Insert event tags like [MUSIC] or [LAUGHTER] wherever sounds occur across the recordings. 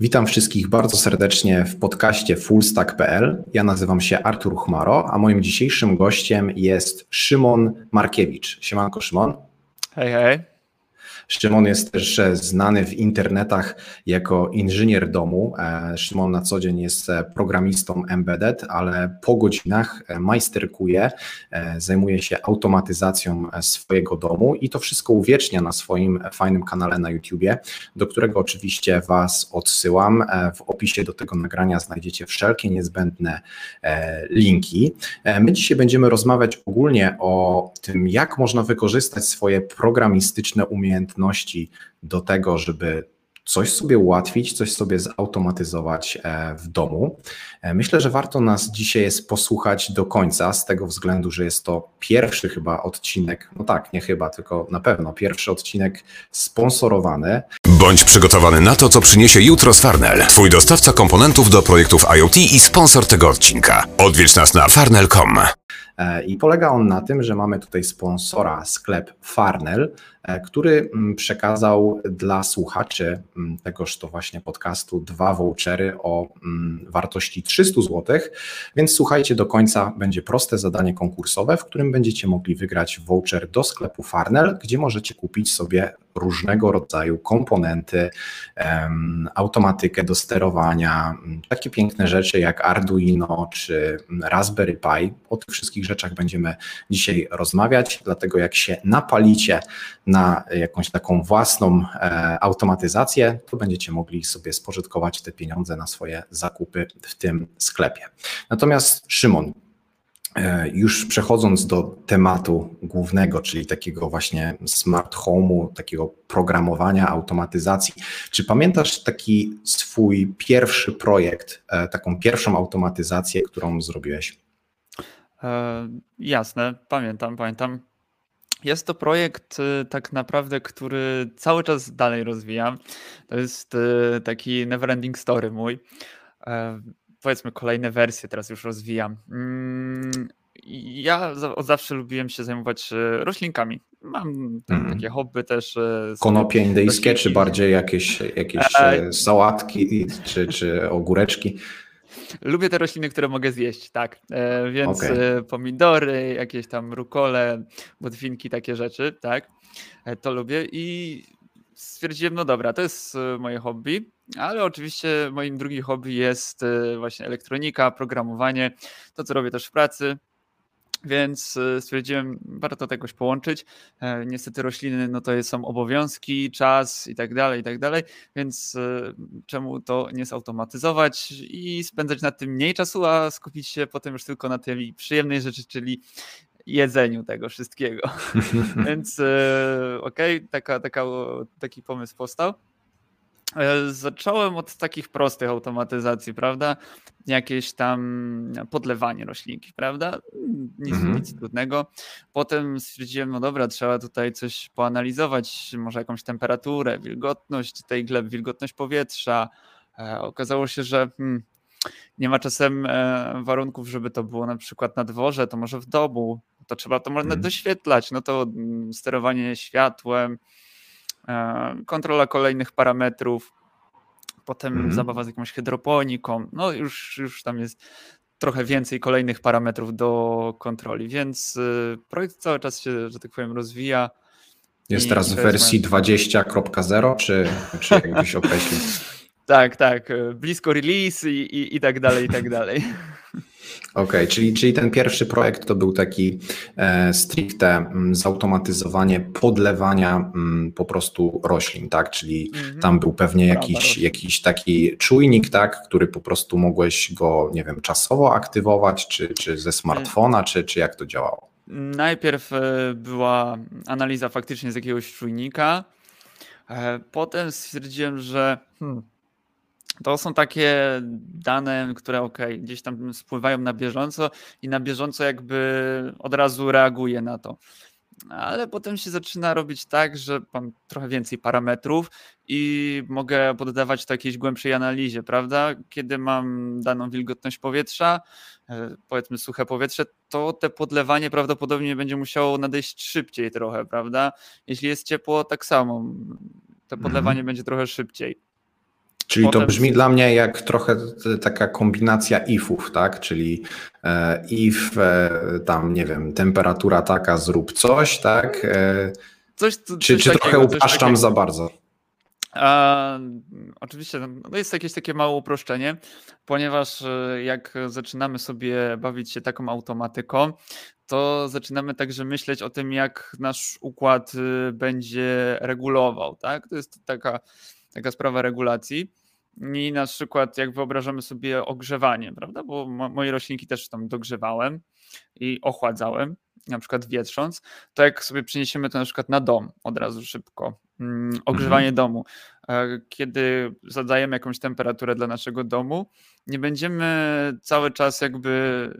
Witam wszystkich bardzo serdecznie w podcaście fullstack.pl. Ja nazywam się Artur Chmaro, a moim dzisiejszym gościem jest Szymon Markiewicz. Siemanko Szymon. Hej, hej. Szymon jest też znany w internetach jako inżynier domu. E, Szymon na co dzień jest e, programistą embedded, ale po godzinach e, majsterkuje, zajmuje się automatyzacją swojego domu i to wszystko uwiecznia na swoim fajnym kanale na YouTubie, do którego oczywiście Was odsyłam. W opisie do tego nagrania znajdziecie wszelkie niezbędne linki. My dzisiaj będziemy rozmawiać ogólnie o tym, jak można wykorzystać swoje programistyczne umiejętności umiejętności do tego, żeby coś sobie ułatwić, coś sobie zautomatyzować e, w domu. E, myślę, że warto nas dzisiaj jest posłuchać do końca, z tego względu, że jest to pierwszy chyba odcinek, no tak, nie chyba, tylko na pewno pierwszy odcinek sponsorowany. Bądź przygotowany na to, co przyniesie jutro z Farnell, twój dostawca komponentów do projektów IoT i sponsor tego odcinka. Odwiedź nas na farnell.com. E, I polega on na tym, że mamy tutaj sponsora, sklep Farnell, który mm, przekazał dla słuchaczy mm, tegoż to właśnie podcastu dwa vouchery o mm, wartości 300 zł. Więc słuchajcie do końca, będzie proste zadanie konkursowe, w którym będziecie mogli wygrać voucher do sklepu Farnell, gdzie możecie kupić sobie różnego rodzaju komponenty, automatykę do sterowania, takie piękne rzeczy jak Arduino czy Raspberry Pi. O tych wszystkich rzeczach będziemy dzisiaj rozmawiać, dlatego jak się napalicie na jakąś taką własną e, automatyzację, to będziecie mogli sobie spożytkować te pieniądze na swoje zakupy w tym sklepie. Natomiast Szymon, e, już przechodząc do tematu głównego, czyli takiego właśnie smart home'u, takiego programowania, automatyzacji, czy pamiętasz taki swój pierwszy projekt, e, taką pierwszą automatyzację, którą zrobiłeś? E, jasne, pamiętam, pamiętam. Jest to projekt y, tak naprawdę, który cały czas dalej rozwijam. To jest y, taki neverending story mój. E, powiedzmy kolejne wersje teraz już rozwijam. Mm, ja od zawsze lubiłem się zajmować y, roślinkami. Mam mm. takie hobby też. Konopie indyjskie, czy bardziej jakieś, jakieś e... sałatki, czy, czy ogóreczki? Lubię te rośliny, które mogę zjeść, tak. E, więc okay. E, pomidory, jakieś tam rukole, botwinki, takie rzeczy, tak. E, to lubię i stwierdziłem, no dobra, to jest e, moje hobby, ale oczywiście moim drugim hobby jest e, właśnie elektronika, programowanie, to co robię też w pracy, więc e, stwierdziłem, warto to jakoś połączyć. E, niestety rośliny, no to są obowiązki, czas i tak dalej, i tak dalej, więc e, czemu to nie zautomatyzować i spędzać na tym mniej czasu, a skupić się potem już tylko na tej przyjemnej rzeczy, czyli jedzeniu tego wszystkiego. [LAUGHS] więc okej, okay, taka, taka, taki pomysł powstał. E, zacząłem od takich prostych automatyzacji, prawda? Jakieś tam podlewanie roślinki, prawda? Nic, mhm. nic trudnego. Potem stwierdziłem, no dobra, trzeba tutaj coś poanalizować, może jakąś temperaturę, wilgotność tej gleb, wilgotność powietrza. E, okazało się, że hmm, nie ma czasem e, warunków, żeby to było na przykład na dworze, to może w domu, to trzeba to można mhm. doświetlać, no to mm, sterowanie światłem, kontrola kolejnych parametrów, potem mhm. zabawa z jakąś hydroponiką, no już, już tam jest trochę więcej kolejnych parametrów do kontroli, więc y, projekt cały czas się, że tak powiem, rozwija. Jest teraz w wersji 20.0, czy, czy jakbyś określił? [LAUGHS] tak, tak, y, blisko release i, i, i tak dalej, i tak dalej. [LAUGHS] Okej, okay, czyli, czyli ten pierwszy projekt to był taki e, stricte mm, zautomatyzowanie podlewania m, mm, po prostu roślin, tak? Czyli mm -hmm. tam był pewnie jakiś, jakiś taki czujnik, tak? Który po prostu mogłeś go, nie wiem, czasowo aktywować, czy, czy ze smartfona, czy, czy jak to działało? Najpierw e, była analiza faktycznie z jakiegoś czujnika, e, potem stwierdziłem, że hmm, to są takie dane, które ok, gdzieś tam spływają na bieżąco i na bieżąco jakby od razu reaguje na to. Ale potem się zaczyna robić tak, że mam trochę więcej parametrów i mogę poddawać to jakiejś głębszej analizie, prawda? Kiedy mam daną wilgotność powietrza, e, powiedzmy suche powietrze, to te podlewanie prawdopodobnie będzie musiało nadejść szybciej trochę, prawda? Jeśli jest ciepło, tak samo. To podlewanie mm. będzie trochę szybciej Czyli Potem... to brzmi dla mnie jak trochę taka kombinacja ifów, tak? Czyli e, if, e, tam nie wiem, temperatura taka, zrób coś, tak? E, coś, coś czy czy takiego, trochę upraszczam za bardzo? A, oczywiście no, to jest jakieś takie małe uproszczenie, ponieważ jak zaczynamy sobie bawić się taką automatyką, to zaczynamy także myśleć o tym, jak nasz układ będzie regulował. Tak? To jest taka, taka sprawa regulacji. I na przykład jak wyobrażamy sobie ogrzewanie, prawda? Bo moje roślinki też tam dogrzewałem i ochładzałem, na przykład wietrząc, to jak sobie przeniesiemy to na przykład na dom od razu szybko, mm, ogrzewanie mhm. domu, e, kiedy zadajemy jakąś temperaturę dla naszego domu, nie będziemy cały czas jakby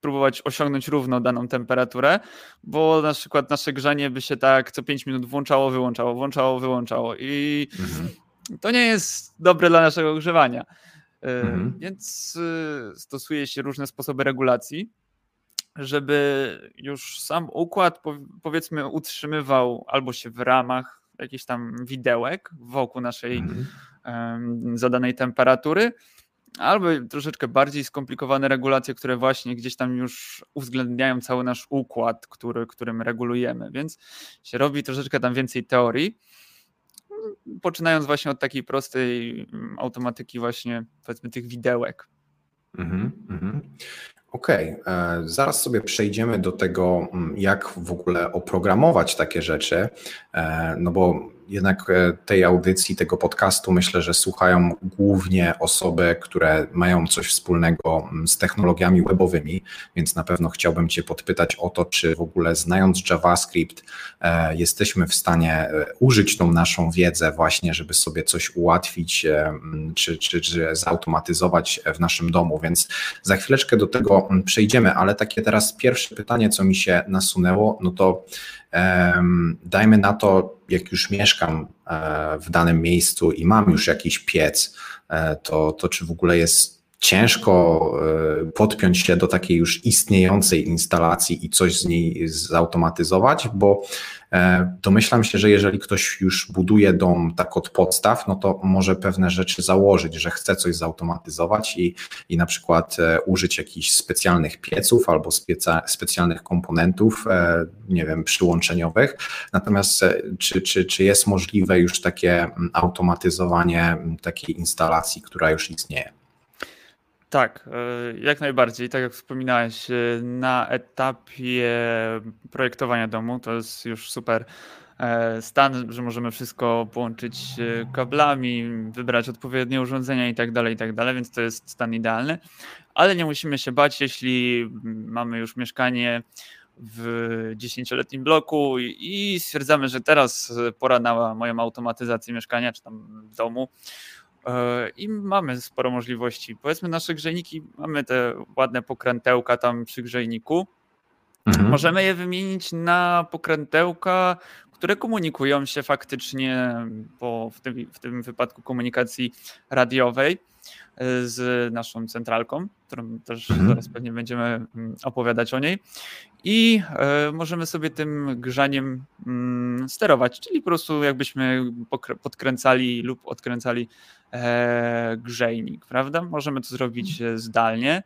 próbować osiągnąć równo daną temperaturę, bo na przykład nasze grzanie by się tak co 5 minut włączało, wyłączało, włączało, wyłączało i mhm to nie jest dobre dla naszego ogrzewania. E, mhm. Więc e, stosuje się różne sposoby regulacji, żeby już sam układ powiedzmy utrzymywał albo się w ramach jakichś tam widełek wokół naszej mhm. zadanej temperatury, albo troszeczkę bardziej skomplikowane regulacje, które właśnie gdzieś tam już uwzględniają cały nasz układ, który, którym regulujemy. Więc się robi troszeczkę tam więcej teorii poczynając właśnie od takiej prostej mm, automatyki właśnie powiedzmy tych widełek. Mhm, mhm. Okej, okay. E, zaraz sobie przejdziemy do tego, mm, jak w ogóle oprogramować takie rzeczy, e, no bo jednak e, tej audycji, tego podcastu myślę, że słuchają głównie osoby, które mają coś wspólnego mm, z technologiami webowymi, więc na pewno chciałbym Cię podpytać o to, czy w ogóle znając JavaScript e, jesteśmy w stanie e, użyć tą naszą wiedzę właśnie, żeby sobie coś ułatwić mm, czy, czy, czy zautomatyzować w naszym domu, więc za chwileczkę do tego mm, przejdziemy, ale takie teraz pierwsze pytanie, co mi się nasunęło, no to Dajmy na to, jak już mieszkam e, w danym miejscu i mam już jakiś piec, e, to, to czy w ogóle jest ciężko e, podpiąć się do takiej już istniejącej instalacji i coś z niej zautomatyzować, bo E, domyślam się, że jeżeli ktoś już buduje dom tak od podstaw, no to może pewne rzeczy założyć, że chce coś zautomatyzować i, i na przykład e, użyć jakichś specjalnych pieców albo speca, specjalnych komponentów, nie wiem, przyłączeniowych. Natomiast czy, czy, czy jest możliwe już takie automatyzowanie takiej instalacji, która już istnieje? Tak, jak najbardziej. Tak jak wspominałeś, na etapie projektowania domu to jest już super e, stan, że możemy wszystko połączyć e, kablami, wybrać odpowiednie urządzenia i tak dalej, i tak dalej, więc to jest stan idealny. Ale nie musimy się bać, jeśli mamy już mieszkanie w dziesięcioletnim bloku i stwierdzamy, że teraz pora na moją automatyzację mieszkania czy tam domu E, I mamy sporo możliwości. Powiedzmy, nasze grzejniki, mamy te ładne pokrętełka tam przy grzejniku. Mhm. Możemy je wymienić na pokrętełka, które komunikują się faktycznie po, w, tym, w tym wypadku komunikacji radiowej e, z naszą centralką, którą też mhm. zaraz pewnie będziemy mm, opowiadać o niej. I e, możemy sobie tym grzaniem mm, sterować, czyli po prostu jakbyśmy podkręcali lub odkręcali e, grzejnik, prawda? Możemy to zrobić zdalnie.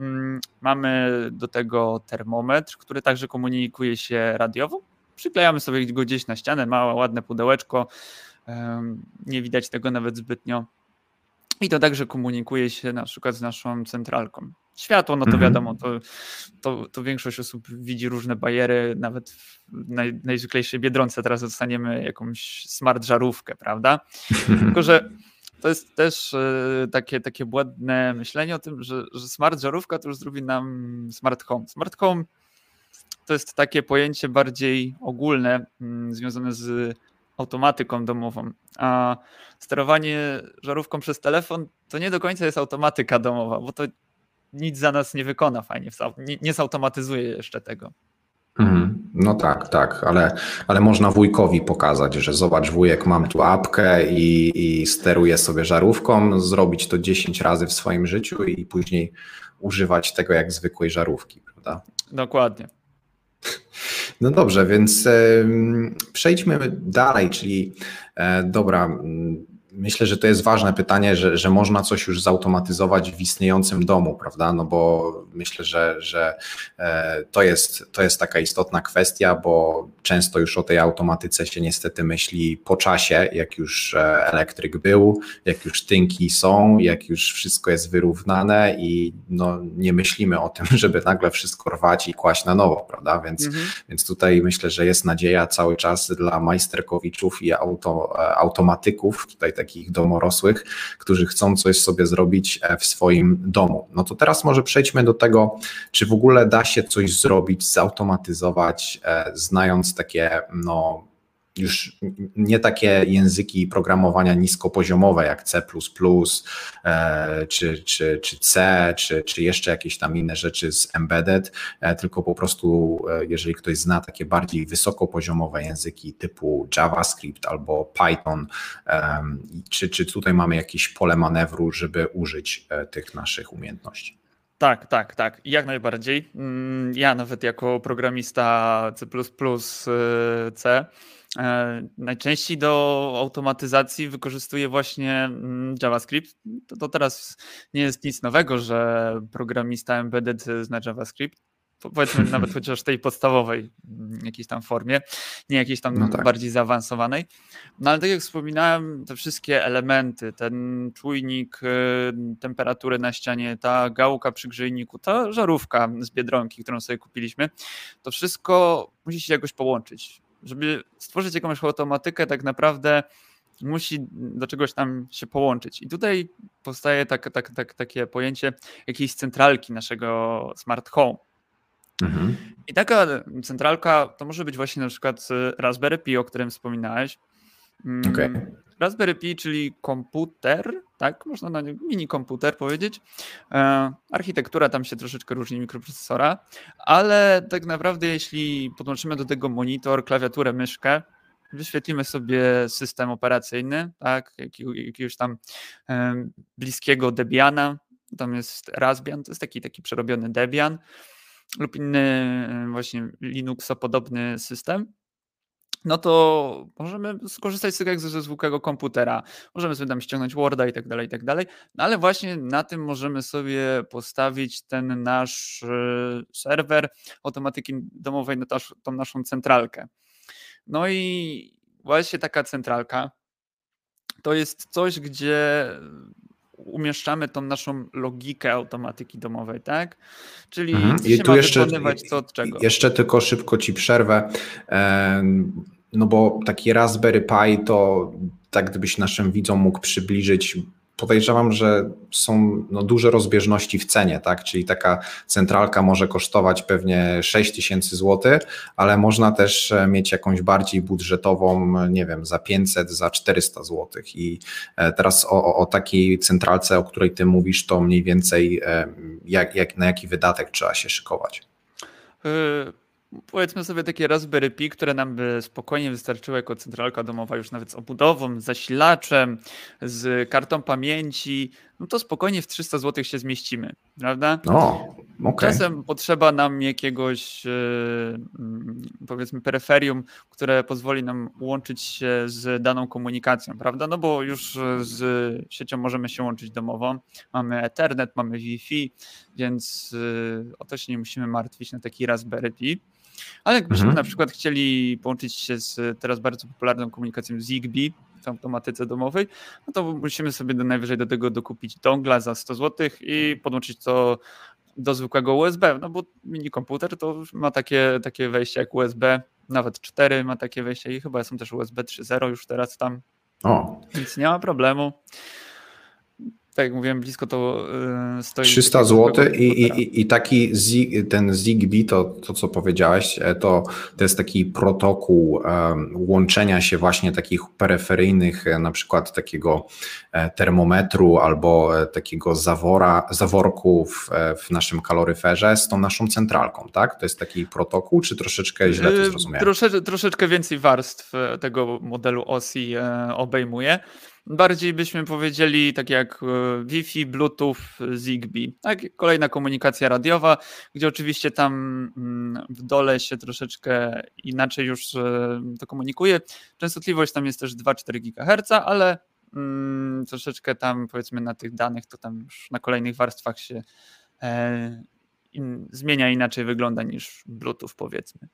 Mm, mamy do tego termometr, który także komunikuje się radiowo Przyklejamy sobie go gdzieś na ścianę, małe, ładne pudełeczko. Nie widać tego nawet zbytnio. I to także komunikuje się na przykład z naszą centralką. Światło, no to mhm. wiadomo, to, to, to, większość osób widzi różne bariery, nawet w naj, najzwyklejszej Biedronce teraz dostaniemy jakąś smart żarówkę, prawda? [LAUGHS] Tylko, że to jest też e, takie, takie błędne myślenie o tym, że, że smart żarówka to już zrobi nam smart home. Smart home to jest takie pojęcie bardziej ogólne, mm, związane z automatyką domową. A sterowanie żarówką przez telefon to nie do końca jest automatyka domowa, bo to nic za nas nie wykona fajnie, nie, nie zautomatyzuje jeszcze tego. Mhm. No tak, tak, ale, ale można wujkowi pokazać, że zobacz wujek, mam tu apkę i, i steruję sobie żarówką, zrobić to 10 razy w swoim życiu i później używać tego jak zwykłej żarówki, prawda? Dokładnie. No dobrze, więc przejdźmy dalej, czyli e, dobra, myślę, że to jest ważne pytanie, że, że można coś już zautomatyzować w istniejącym domu, prawda? No bo myślę, że, że e, to, jest, to jest taka istotna kwestia, bo często już o tej automatyce się niestety myśli po czasie, jak już e, elektryk był, jak już tynki są, jak już wszystko jest wyrównane i no, nie myślimy o tym, [LAUGHS] żeby nagle wszystko rwać i kłaść na nowo, prawda? Więc, mhm. więc tutaj myślę, że jest nadzieja cały czas dla majsterkowiczów i auto, e, automatyków, tutaj takich domorosłych, którzy chcą coś sobie zrobić e, w swoim domu. No to teraz może przejdźmy do tego, czy w ogóle da się coś zrobić, zautomatyzować, e, znając takie no, już nie takie języki programowania niskopoziomowe jak C, e, czy, czy, czy C, czy, czy jeszcze jakieś tam inne rzeczy z embedded, e, tylko po prostu, e, jeżeli ktoś zna takie bardziej wysokopoziomowe języki typu JavaScript albo Python, czy, czy tutaj mamy jakieś pole manewru, żeby użyć tych naszych umiejętności? Tak, tak, tak, jak najbardziej. Mm, ja nawet jako programista C, C najczęściej do automatyzacji wykorzystuję właśnie mm, JavaScript. To, to, teraz nie jest nic nowego, że programista embedded zna JavaScript. Powiedzmy [LAUGHS] nawet chociaż tej podstawowej mm, jakiejś tam formie, nie jakiejś tam no tak. bardziej zaawansowanej. No ale tak jak wspominałem, te wszystkie elementy, ten czujnik y, temperatury na ścianie, ta gałka przy grzejniku, ta żarówka z Biedronki, którą sobie kupiliśmy, to wszystko musi się jakoś połączyć żeby stworzyć jakąś automatykę, tak naprawdę musi do czegoś tam się połączyć. I tutaj powstaje tak, tak, tak, takie pojęcie jakiejś centralki naszego smart home. Mhm. I taka centralka to może być właśnie na przykład Raspberry Pi, o którym wspominałeś. Mm, okay. Raspberry Pi, czyli komputer, tak, można na mini komputer powiedzieć. E, architektura tam się troszeczkę różni mikroprocesora, ale tak naprawdę jeśli podłączymy do tego monitor, klawiaturę, myszkę, wyświetlimy sobie system operacyjny, tak, jakiegoś tam e, bliskiego Debiana, tam jest Raspbian, to jest taki, taki przerobiony Debian lub inny e, właśnie Linuxo-podobny system no to możemy skorzystać z tego jak ze zwykłego komputera. Możemy sobie tam ściągnąć Worda i tak dalej, i tak dalej. No ale właśnie na tym możemy sobie postawić ten nasz e, serwer automatyki domowej, no tą naszą centralkę. No i właśnie taka centralka to jest coś, gdzie umieszczamy tą naszą logikę automatyki domowej, tak? Czyli mhm. I tu jeszcze, co od czego. Jeszcze tylko szybko ci przerwę. No bo taki Raspberry Pi to tak gdybyś naszym widzom mógł przybliżyć, podejrzewam, że są no, duże rozbieżności w cenie, tak? Czyli taka centralka może kosztować pewnie 6 tysięcy złotych, ale można też e, mieć jakąś bardziej budżetową, nie wiem, za 500, za 400 złotych. I e, teraz o, o takiej centralce, o której ty mówisz, to mniej więcej e, jak, jak, na jaki wydatek trzeba się szykować? Powiedzmy sobie takie Raspberry Pi, które nam by spokojnie wystarczyły jako centralka domowa już nawet z obudową, z zasilaczem, z kartą pamięci, no to spokojnie w 300 zł się zmieścimy, prawda? O, okay. Czasem potrzeba nam jakiegoś e, mm, powiedzmy peryferium, które pozwoli nam łączyć się z daną komunikacją, prawda? No bo już z siecią możemy się łączyć domową, mamy Ethernet, mamy Wi-Fi, więc e, o to się nie musimy martwić na taki Raspberry Pi. Ale jakbyśmy mhm. na przykład chcieli połączyć się z teraz bardzo popularną komunikacją Zigbee w automatyce domowej, no to musimy sobie do, najwyżej do tego dokupić dongla za 100 zł i podłączyć to do zwykłego USB, no bo mini komputer to ma takie, takie wejście jak USB, nawet 4 ma takie wejście i chyba są też USB 3.0 już teraz tam. O. Więc nie ma problemu tak jak mówiłem, blisko to y, stoi. 300 zł i, i, i taki ten Zigbee, to, to co powiedziałeś, e, to, to jest taki protokół łączenia się właśnie takich peryferyjnych, e, na przykład takiego e, termometru albo takiego zawora, zaworku w, w naszym kaloryferze z tą naszą centralką, tak? To jest taki protokół, czy troszeczkę źle to zrozumiałem? Trosze, troszeczkę więcej warstw tego modelu OSI obejmuje. Bardziej byśmy powiedzieli tak jak e, Wi-Fi, Bluetooth, Zigbee. Tak, kolejna komunikacja radiowa, gdzie oczywiście tam mm, w dole się troszeczkę inaczej już e, to komunikuje. Częstotliwość tam jest też 2-4 GHz, ale mm, troszeczkę tam powiedzmy na tych danych, to tam już na kolejnych warstwach się e, zmienia, inaczej wygląda niż Bluetooth powiedzmy.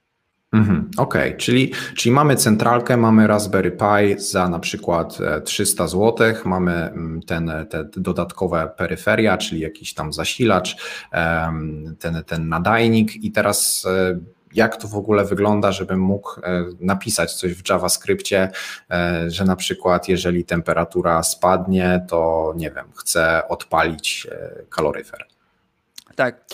Mhm, Okej, okay. czyli, czyli mamy centralkę, mamy Raspberry Pi za na przykład 300 zł, mamy mm, ten, te dodatkowe peryferia, czyli jakiś tam zasilacz, ten, ten nadajnik i teraz e, jak to w ogóle wygląda, żebym mógł e, napisać coś w JavaScriptie, e, że na przykład jeżeli temperatura spadnie, to nie wiem, chcę odpalić kaloryfer. Tak.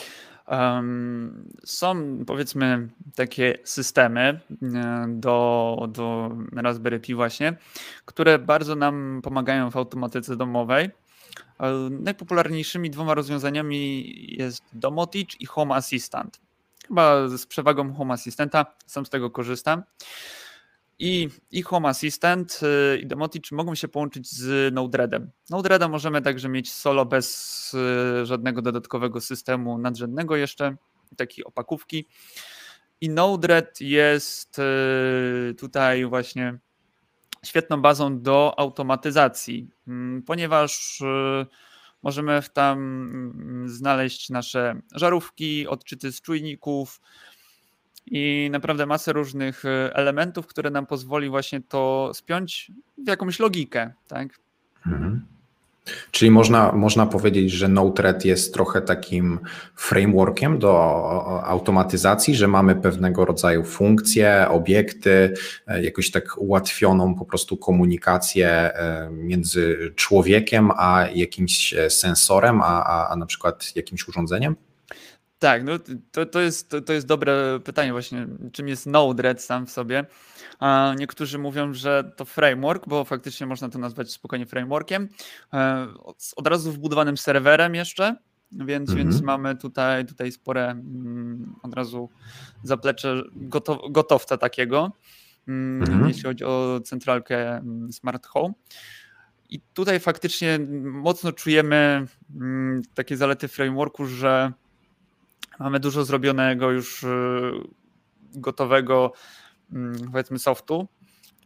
Są powiedzmy takie systemy e, do, do Raspberry Pi właśnie, które bardzo nam pomagają w automatyce domowej. E, najpopularniejszymi dwoma rozwiązaniami jest Domotic i Home Assistant. Chyba z przewagą Home Assistanta, sam z tego korzystam. I, i Home Assistant y, i Demotic mogą się połączyć z Node-REDem. Node-REDa możemy także mieć solo bez y, żadnego dodatkowego systemu nadrzędnego jeszcze, takiej opakówki. I Node-RED jest y, tutaj właśnie świetną bazą do automatyzacji, mm, ponieważ możemy tam mm, znaleźć nasze żarówki, odczyty z czujników, i naprawdę masę różnych e, elementów, które nam pozwoli właśnie to spiąć w jakąś logikę, tak? Mhm. Czyli można, można powiedzieć, że Node-RED jest trochę takim frameworkiem do automatyzacji, że mamy pewnego rodzaju funkcje, obiekty, e, jakoś tak ułatwioną po prostu komunikację e, między człowiekiem a jakimś sensorem, a, a, a na przykład jakimś urządzeniem? Tak, no to, to, jest, to, to jest dobre pytanie właśnie, czym jest Node-RED sam w sobie. A niektórzy mówią, że to framework, bo faktycznie można to nazwać spokojnie frameworkiem, e, od razu wbudowanym serwerem jeszcze, więc, mhm. więc mamy tutaj, tutaj spore mm, od razu zaplecze gotow, gotowca takiego, mm, mhm. jeśli chodzi o centralkę mm, Smart Home. I tutaj faktycznie mocno czujemy takie zalety frameworku, że Mamy dużo zrobionego już y, gotowego, mm, powiedzmy, softu,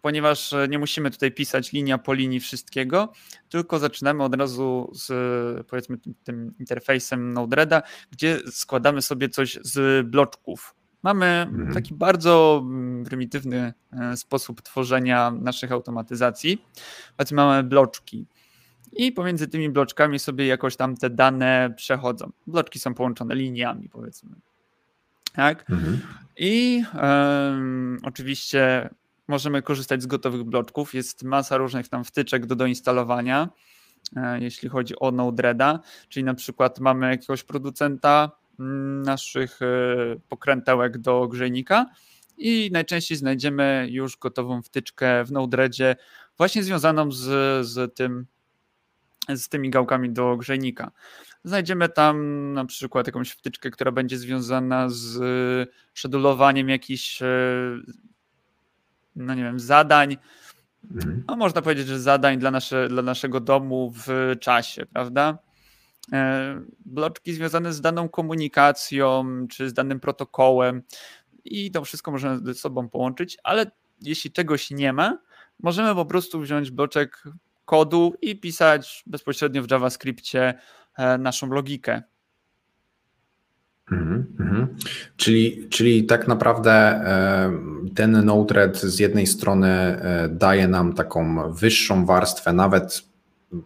ponieważ nie musimy tutaj pisać linia po linii wszystkiego, tylko zaczynamy od razu z, powiedzmy, tym interfejsem Node-REDa, gdzie składamy sobie coś z bloczków. Mamy mhm. taki bardzo mm, prymitywny sposób tworzenia naszych automatyzacji. Powiedzmy, mamy bloczki i pomiędzy tymi bloczkami sobie jakoś tam te dane przechodzą. Bloczki są połączone liniami, powiedzmy. Tak? Mhm. I um, oczywiście możemy korzystać z gotowych bloczków. Jest masa różnych tam wtyczek do doinstalowania, e, jeśli chodzi o Node-REDa, czyli na przykład mamy jakiegoś producenta mm, naszych e, pokrętełek do grzejnika i najczęściej znajdziemy już gotową wtyczkę w Node-REDzie właśnie związaną z, z tym z tymi gałkami do grzejnika. Znajdziemy tam na przykład jakąś wtyczkę, która będzie związana z szedulowaniem jakichś, e, no nie wiem, zadań. Mhm. No można powiedzieć, że zadań dla, nasze, dla naszego domu w czasie, prawda? E, bloczki związane z daną komunikacją czy z danym protokołem i to wszystko można ze sobą połączyć, ale jeśli czegoś nie ma, możemy po prostu wziąć bloczek kodu i pisać bezpośrednio w JavaScriptie e, naszą logikę. Mm -hmm. Czyli, czyli tak naprawdę e, ten Node-RED z jednej strony e, daje nam taką wyższą warstwę, nawet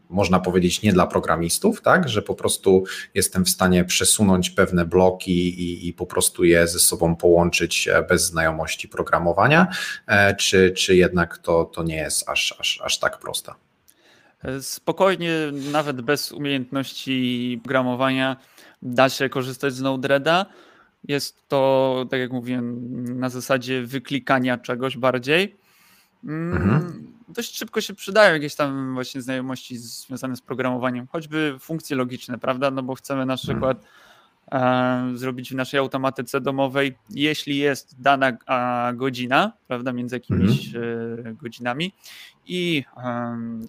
można powiedzieć nie dla programistów, tak, że po prostu jestem w stanie przesunąć pewne bloki i, i po prostu je ze sobą połączyć bez znajomości programowania, czy, czy jednak to, to nie jest aż, aż, aż tak proste? Spokojnie, nawet bez umiejętności programowania, da się korzystać z Node-REDa. Jest to, tak jak mówiłem, na zasadzie wyklikania czegoś bardziej. Mm, mhm. Dość szybko się przydają jakieś tam właśnie znajomości związane z programowaniem, choćby funkcje logiczne, prawda? No bo chcemy na mhm. przykład mhm E, zrobić w naszej automatyce domowej, jeśli jest dana godzina, prawda, między jakimiś mhm. godzinami i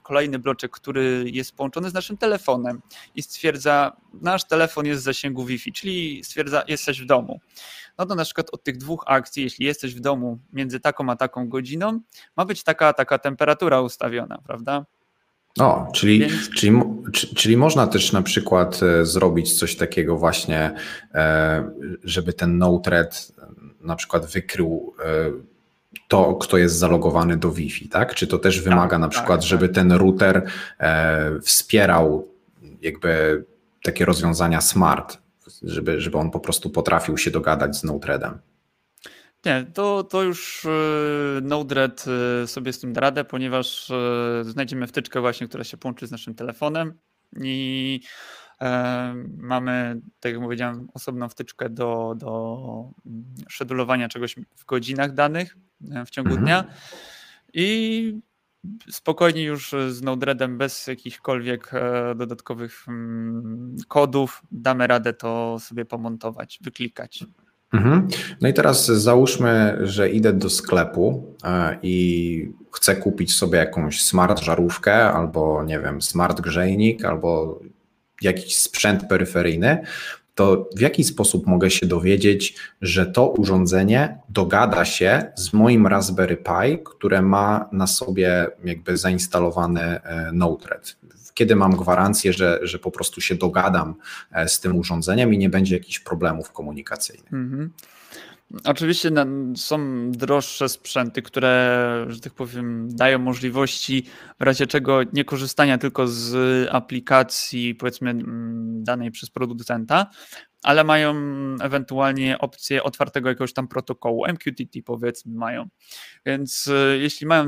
kolejny bloczek, który jest połączony z naszym telefonem i stwierdza, nasz telefon jest w zasięgu Wi-Fi, czyli stwierdza, jesteś w domu. No to na przykład od tych dwóch akcji, jeśli jesteś w domu między taką a taką godziną, ma być taka taka temperatura ustawiona, prawda? O, czyli, Więc... czyli, czyli można też na przykład e, zrobić coś takiego właśnie, e, żeby ten Node-RED na przykład wykrył to, kto jest zalogowany do Wi-Fi, tak? Czy to też wymaga tak, na przykład, tak, żeby tak. ten router wspierał jakby takie rozwiązania smart, żeby, żeby on po prostu potrafił się dogadać z Node-REDem? Nie, to, to już e, Node-RED e, sobie z tym da radę, ponieważ e, znajdziemy wtyczkę właśnie, która się połączy z naszym telefonem i mamy, tak jak powiedziałem, osobną wtyczkę do, do mm, szedulowania czegoś w godzinach danych w ciągu mhm. dnia i spokojnie już z Node-REDem bez jakichkolwiek dodatkowych mm, kodów damy radę to sobie pomontować, wyklikać. Mhm. No i teraz załóżmy, że idę do sklepu e, i chcę kupić sobie jakąś smart żarówkę albo nie wiem, smart grzejnik albo jakiś sprzęt peryferyjny, to w jaki sposób mogę się dowiedzieć, że to urządzenie dogada się z moim Raspberry Pi, które ma na sobie jakby zainstalowany e, Node-RED? Kiedy mam gwarancję, że, że po prostu się dogadam e, z tym urządzeniem i nie będzie jakichś problemów komunikacyjnych. Mhm. Oczywiście są droższe sprzęty, które, że tak powiem, dają możliwości w razie czego nie korzystania tylko z aplikacji, powiedzmy, danej przez producenta, ale mają ewentualnie opcję otwartego jakiegoś tam protokołu, MQTT powiedzmy mają. Więc e, jeśli mają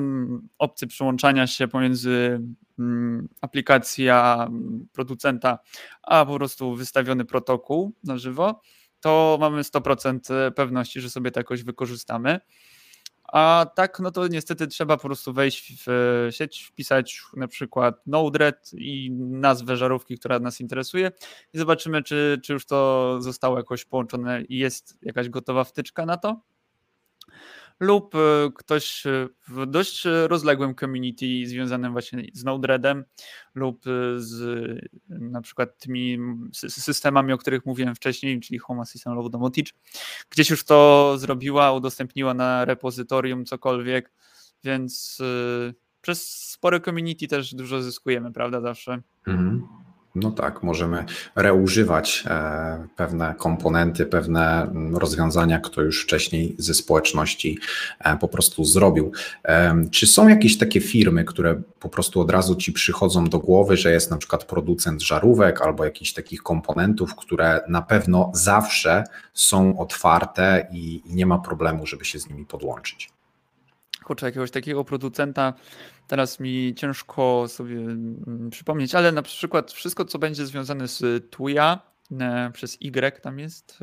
opcję przyłączania się pomiędzy mm, aplikacja producenta, a po prostu wystawiony protokół na żywo, to mamy 100% pewności, że sobie to jakoś wykorzystamy. A tak, no to niestety trzeba po prostu wejść w sieć, wpisać na przykład Node-RED i nazwę żarówki, która nas interesuje i zobaczymy, czy, czy już to zostało jakoś połączone i jest jakaś gotowa wtyczka na to lub e, ktoś e, w dość rozległym community związanym właśnie z Node-REDem lub e, z na przykład tymi systemami, o których mówiłem wcześniej, czyli Home Assistant Low Domotic, gdzieś już to zrobiła, udostępniła na repozytorium cokolwiek, więc przez spore community też dużo zyskujemy, prawda, zawsze. Mhm. No tak, możemy reużywać e, pewne komponenty, pewne mm, rozwiązania, które już wcześniej ze społeczności e, po prostu zrobił. E, czy są jakieś takie firmy, które po prostu od razu ci przychodzą do głowy, że jest na przykład producent żarówek albo jakichś takich komponentów, które na pewno zawsze są otwarte i nie ma problemu, żeby się z nimi podłączyć? kurczę, jakiegoś takiego producenta teraz mi ciężko sobie mm, przypomnieć, ale na przykład wszystko, co będzie związane z Tuya, e, przez Y tam jest,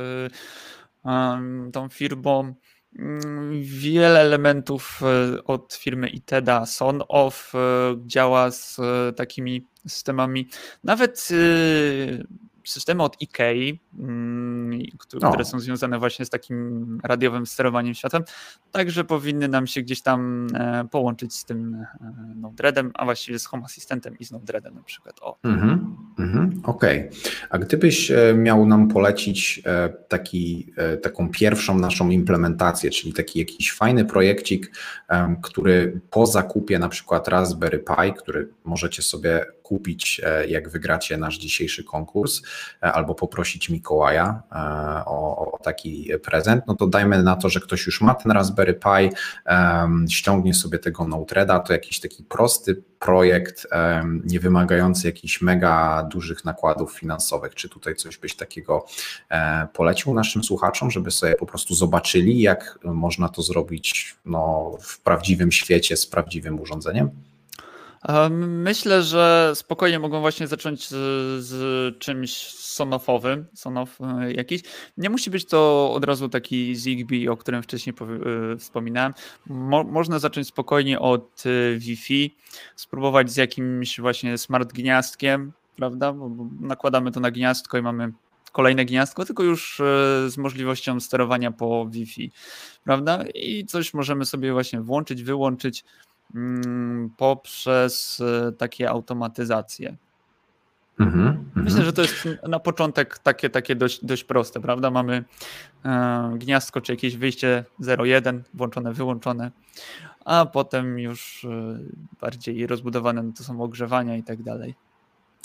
e, tą firmą, mm, wiele elementów e, od firmy Iteda, SonOff działa z takimi systemami, nawet systemy od IKEA, mm, które są związane właśnie z takim radiowym sterowaniem światem, także powinny nam się gdzieś tam e, połączyć z tym e, Node-REDem, a właściwie z Home Assistantem i z Node-REDem na przykład. O. Mm -hmm, Okej. Okay. A gdybyś e, miał nam polecić taki, taką pierwszą naszą implementację, czyli taki jakiś fajny projekcik, który po zakupie na przykład Raspberry Pi, który możecie sobie kupić, e, jak wygracie nasz dzisiejszy konkurs, e, albo poprosić Mikołaja e, o, o taki prezent, no to dajmy na to, że ktoś już ma ten Raspberry Pi, ściągnie sobie tego Node-REDa, to jakiś taki prosty projekt, nie wymagający jakichś mega dużych nakładów finansowych. Czy tutaj coś byś takiego polecił naszym słuchaczom, żeby sobie po prostu zobaczyli, jak można to zrobić no, w prawdziwym świecie z prawdziwym urządzeniem? Myślę, że spokojnie mogą właśnie zacząć z, z czymś sonofowym, sonof e, jakiś. Nie musi być to od razu taki Zigbee, o którym wcześniej e, wspominałem. Mo można zacząć spokojnie od e, Wi-Fi, spróbować z jakimś właśnie smart gniazdkiem, prawda? Bo nakładamy to na gniazdko i mamy kolejne gniazdko, tylko już z możliwością sterowania po Wi-Fi, prawda? I coś możemy sobie właśnie włączyć, wyłączyć poprzez e, takie automatyzacje. Mhm, Myślę, mhm. że to jest na początek takie, takie dość, dość proste, prawda? Mamy e, gniazdko czy jakieś wyjście 0,1, włączone, wyłączone, a potem już e, bardziej rozbudowane no to są ogrzewania i tak dalej.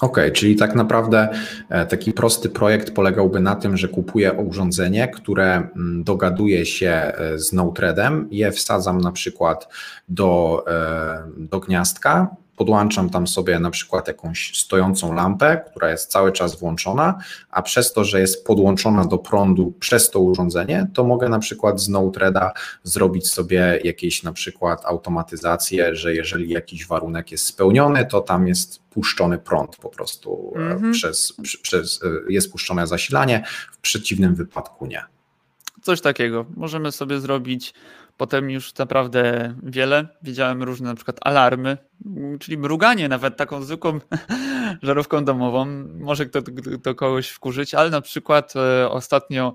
Okej, okay, czyli tak naprawdę e, taki prosty projekt polegałby na tym, że kupuję urządzenie, które mm, dogaduje się e, z Node-REDem, je wsadzam na przykład do, e, do gniazdka, podłączam tam sobie na przykład jakąś stojącą lampę, która jest cały czas włączona, a przez to, że jest podłączona do prądu przez to urządzenie, to mogę na przykład z Node-REDa zrobić sobie jakieś na przykład automatyzację, że jeżeli jakiś warunek jest spełniony, to tam jest puszczony prąd po prostu mm-hmm. przez, przez, e, jest puszczone zasilanie, w przeciwnym wypadku nie. Coś takiego. Możemy sobie zrobić Potem już naprawdę wiele. Widziałem różne na przykład alarmy, czyli mruganie nawet taką zwykłą [LAUGHS] żarówką domową. Może to, to kogoś wkurzyć, ale na przykład e, ostatnio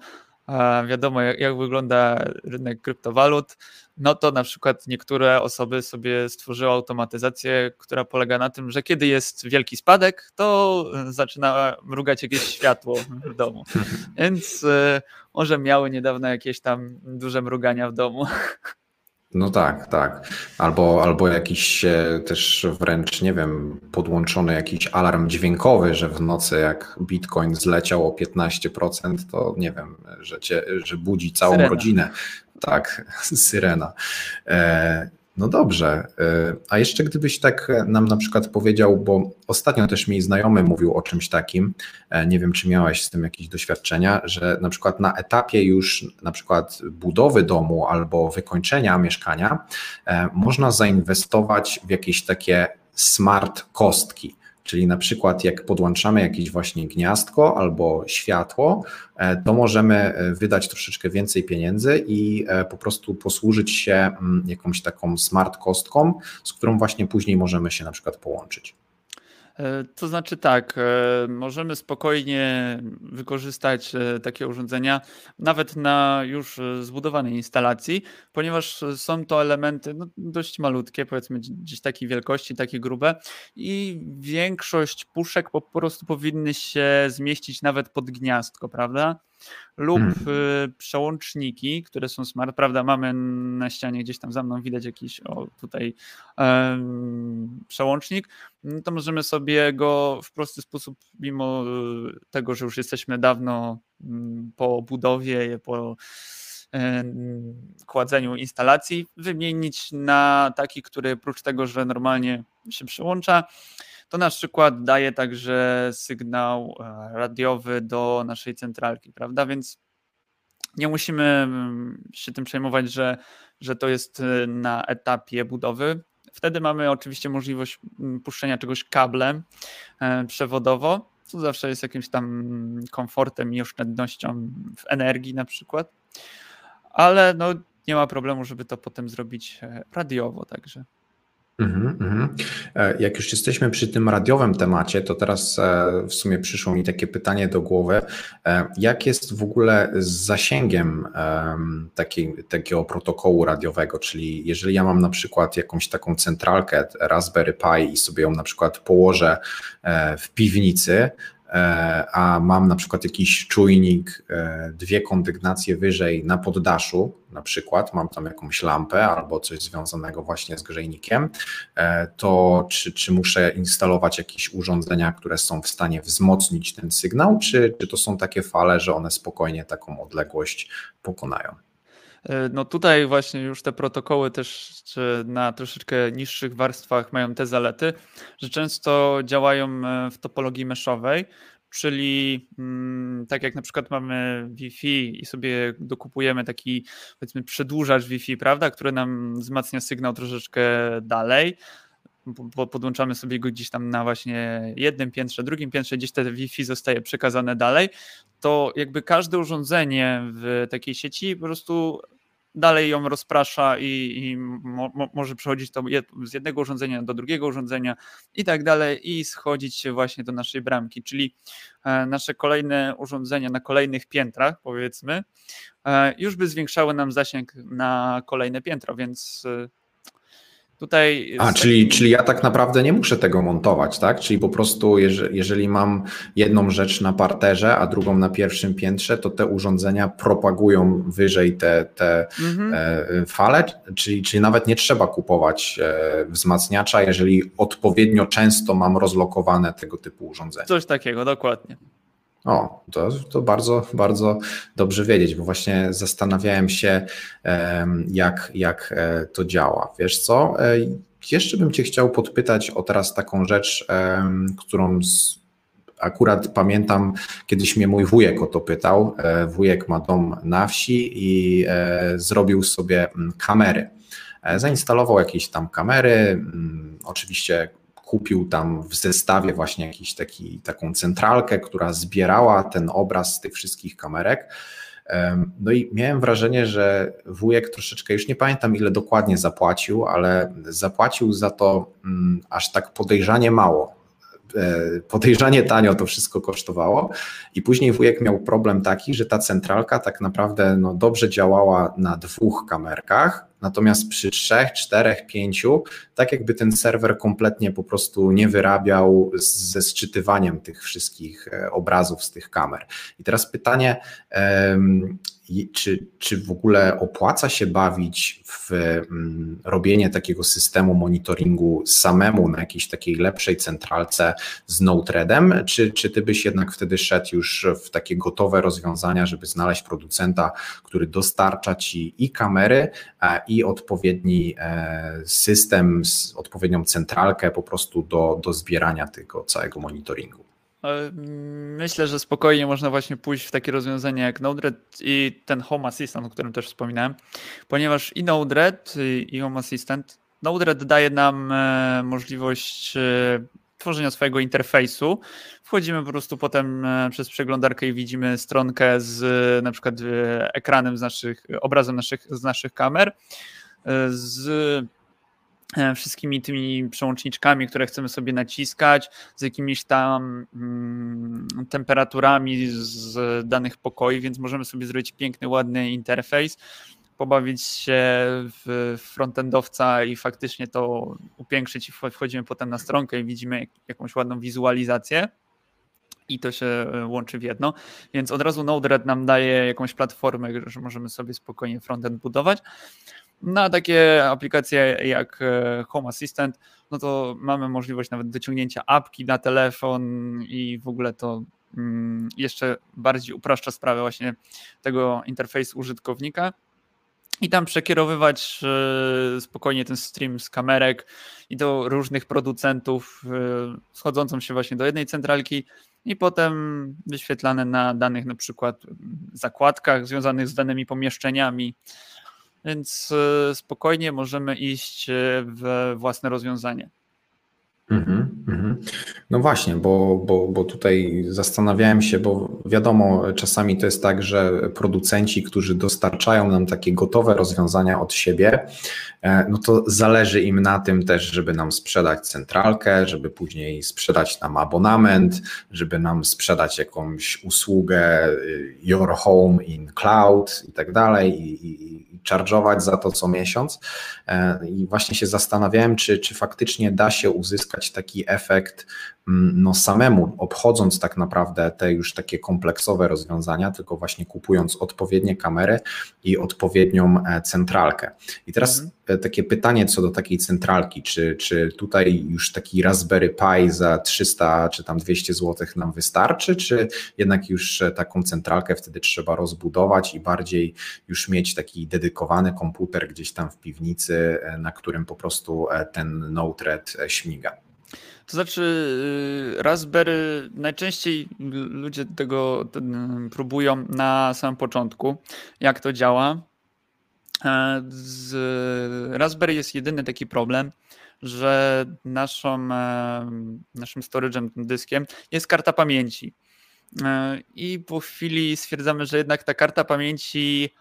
wiadomo jak, jak, wygląda rynek kryptowalut, no to na przykład niektóre osoby sobie stworzyły automatyzację, która polega na tym, że kiedy jest wielki spadek, to zaczyna mrugać jakieś światło w domu. [LAUGHS] Więc e, może miały niedawno jakieś tam duże mrugania w domu. No tak, tak. Albo, albo jakiś też wręcz, nie wiem, podłączony jakiś alarm dźwiękowy, że w nocy jak bitcoin zleciał o 15%, to nie wiem, że, cię, że budzi całą Syrena. rodzinę. Tak, [LAUGHS] syrena. E, no dobrze, y, a jeszcze gdybyś tak nam na przykład powiedział, bo ostatnio też mi znajomy mówił o czymś takim, e, nie wiem czy miałeś z tym jakieś doświadczenia, że na przykład na etapie już na przykład budowy domu albo wykończenia mieszkania e, można zainwestować w jakieś takie smart kostki. Czyli na przykład jak podłączamy jakieś właśnie gniazdko albo światło, e, to możemy e, wydać troszeczkę więcej pieniędzy i e, po prostu posłużyć się mm, jakąś taką smart kostką, z którą właśnie później możemy się na przykład połączyć. E, to znaczy tak, e, możemy spokojnie wykorzystać e, takie urządzenia nawet na już zbudowanej instalacji, ponieważ są to elementy no, dość malutkie, powiedzmy gdzieś takiej wielkości, takie grube i większość puszek po prostu powinny się zmieścić nawet pod gniazdko, prawda? Lub hmm. przełączniki, które są smart, prawda, mamy na ścianie gdzieś tam za mną widać jakiś o tutaj um, przełącznik, no to możemy sobie go w prosty sposób, mimo y, tego, że już jesteśmy dawno mm, po budowie, po kładzeniu instalacji, wymienić na taki, który oprócz tego, że normalnie się przełącza, to na przykład daje także sygnał e, radiowy do naszej centralki, prawda? Więc nie musimy mm, się tym przejmować, że, że to jest e, na etapie budowy. Wtedy mamy oczywiście możliwość mm, puszczenia czegoś kablem e, przewodowo, co zawsze jest jakimś tam komfortem i oszczędnością w energii na przykład. Ale no, nie ma problemu, żeby to potem zrobić radiowo także. Mhm. E, jak już jesteśmy przy tym radiowym temacie, to teraz e, w sumie przyszło mi takie pytanie do głowy. E, jak jest w ogóle z zasięgiem takiego protokołu radiowego? Czyli jeżeli ja mam na przykład jakąś taką centralkę Raspberry Pi i sobie ją na przykład położę w piwnicy, a mam na przykład jakiś czujnik, e, dwie kondygnacje wyżej na poddaszu, na przykład mam tam jakąś lampę albo coś związanego właśnie z grzejnikiem, e, to czy, czy muszę instalować jakieś urządzenia, które są w stanie wzmocnić ten sygnał, czy, czy to są takie fale, że one spokojnie taką odległość pokonają? No tutaj właśnie już te protokoły też na troszeczkę niższych warstwach mają te zalety, że często działają e, w topologii meszowej, czyli mm, tak jak na przykład mamy Wi-Fi i sobie dokupujemy taki powiedzmy przedłużacz Wi-Fi, prawda, który nam wzmacnia sygnał troszeczkę dalej, podłączamy sobie go gdzieś tam na właśnie jednym piętrze, drugim piętrze, gdzieś te Wi-Fi zostaje przekazane dalej, to jakby każde urządzenie w takiej sieci po prostu dalej ją rozprasza i, i mo, może przechodzić to z jednego urządzenia do drugiego urządzenia i tak dalej i schodzić się właśnie do naszej bramki, czyli e, nasze kolejne urządzenia na kolejnych piętrach powiedzmy e, już by zwiększały nam zasięg na kolejne piętro, więc e, Tutaj A, czyli, czyli ja tak naprawdę nie muszę tego montować, tak? Czyli po prostu, jeżeli, jeżeli mam jedną rzecz na parterze, a drugą na pierwszym piętrze, to te urządzenia propagują wyżej te, te mhm. E, fale, czyli, czyli nawet nie trzeba kupować e, wzmacniacza, jeżeli odpowiednio często mam rozlokowane tego typu urządzenia. Coś takiego, dokładnie. O, to, to bardzo, bardzo dobrze wiedzieć, bo właśnie zastanawiałem się, jak, jak e, to działa. Wiesz co? E, jeszcze bym Cię chciał podpytać o teraz taką rzecz, którą akurat pamiętam, kiedyś mnie mój wujek o to pytał. E, wujek ma dom na wsi i zrobił sobie kamery. Zainstalował jakieś tam kamery, oczywiście kupił tam w zestawie właśnie jakiś taki, taką centralkę, która zbierała ten obraz z tych wszystkich kamerek. No i miałem wrażenie, że wujek troszeczkę, już nie pamiętam ile dokładnie zapłacił, ale zapłacił za to mm, aż tak podejrzanie mało. E, podejrzanie tanio to wszystko kosztowało i później wujek miał problem taki, że ta centralka tak naprawdę no, dobrze działała na dwóch kamerkach, Natomiast przy trzech, czterech, pięciu, tak jakby ten serwer kompletnie po prostu nie wyrabiał ze sczytywaniem tych wszystkich e, obrazów z tych kamer. I teraz pytanie, czy, czy w ogóle opłaca się bawić w mm, robienie takiego systemu monitoringu samemu na jakiejś takiej lepszej centralce z Node-REDem, czy, czy ty byś jednak wtedy szedł już w takie gotowe rozwiązania, żeby znaleźć producenta, który dostarcza ci i kamery, i odpowiedni e, system, odpowiednią centralkę po prostu do, do zbierania tego całego monitoringu? Myślę, że spokojnie można właśnie pójść w takie rozwiązania jak Node-RED i ten Home Assistant, o którym też wspominałem, ponieważ i Node-RED i Home Assistant, Node-RED daje nam e, możliwość e, tworzenia swojego interfejsu. Wchodzimy po prostu potem e, przez przeglądarkę i widzimy stronkę z na przykład ekranem z naszych, obrazem naszych, z naszych kamer, z wszystkimi tymi przełączniczkami, które chcemy sobie naciskać, z jakimiś tam mm, temperaturami z danych pokoi, więc możemy sobie zrobić piękny, ładny interfejs, pobawić się w frontendowca i faktycznie to upiększyć i wchodzimy potem na stronkę i widzimy jakąś ładną wizualizację i to się e, łączy w jedno, więc od razu Node-RED nam daje jakąś platformę, że możemy sobie spokojnie frontend budować. Na takie aplikacje jak e, Home Assistant, no to mamy możliwość nawet dociągnięcia apki na telefon i w ogóle to mm, jeszcze bardziej upraszcza sprawę właśnie tego interfejsu użytkownika i tam przekierowywać e, spokojnie ten stream z kamerek i do różnych producentów, e, schodzącą się właśnie do jednej centralki i potem wyświetlane na danych na przykład zakładkach związanych z danymi pomieszczeniami, więc e, spokojnie możemy iść e, w własne rozwiązanie. Mm -hmm. No właśnie, bo, bo, bo tutaj zastanawiałem się, bo wiadomo, czasami to jest tak, że producenci, którzy dostarczają nam takie gotowe rozwiązania od siebie, e, no to zależy im na tym też, żeby nam sprzedać centralkę, żeby później sprzedać nam abonament, żeby nam sprzedać jakąś usługę Your Home in Cloud i tak dalej, i, i, charge'ować za to co miesiąc. E, I właśnie się zastanawiałem, czy, czy faktycznie da się uzyskać taki efekt Mm, no samemu, obchodząc tak naprawdę te już takie kompleksowe rozwiązania, tylko właśnie kupując odpowiednie kamery i odpowiednią e, centralkę. I teraz mhm. Takie pytanie co do takiej centralki, czy, czy tutaj już taki Raspberry Pi za 300 czy tam 200 zł nam wystarczy, czy jednak już e, taką centralkę wtedy trzeba rozbudować i bardziej już mieć taki dedykowany komputer gdzieś tam w piwnicy, na którym po prostu ten Node-RED śmiga? To znaczy, y, Raspberry najczęściej ludzie tego próbują na samym początku, jak to działa. E, z Raspberry jest jedyny taki problem, że naszą, e, naszym storage'em, dyskiem jest karta pamięci. E, I po chwili stwierdzamy, że jednak ta karta pamięci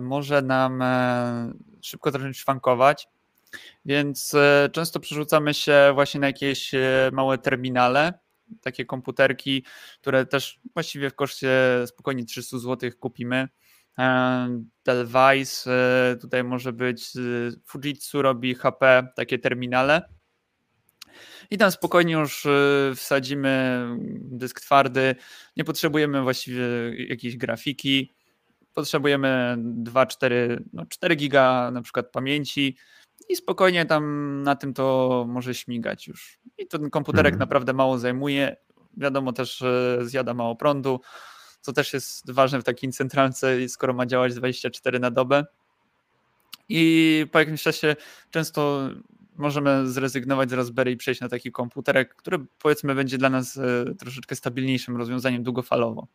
może nam szybko zacząć szwankować więc często przerzucamy się właśnie na jakieś małe terminale, takie komputerki, które też właściwie w koszcie spokojnie 300 zł kupimy Delvice, tutaj może być Fujitsu robi HP, takie terminale. I tam spokojnie już wsadzimy dysk twardy. Nie potrzebujemy właściwie jakiejś grafiki. Potrzebujemy 2-4 no 4 giga na przykład pamięci i spokojnie tam na tym to może śmigać już. I ten komputerek mhm. naprawdę mało zajmuje. Wiadomo też, zjada mało prądu, co też jest ważne w takiej centralce, skoro ma działać 24 na dobę. I po jakimś czasie często możemy zrezygnować z Raspberry i przejść na taki komputerek, który powiedzmy będzie dla nas e, troszeczkę stabilniejszym rozwiązaniem długofalowo.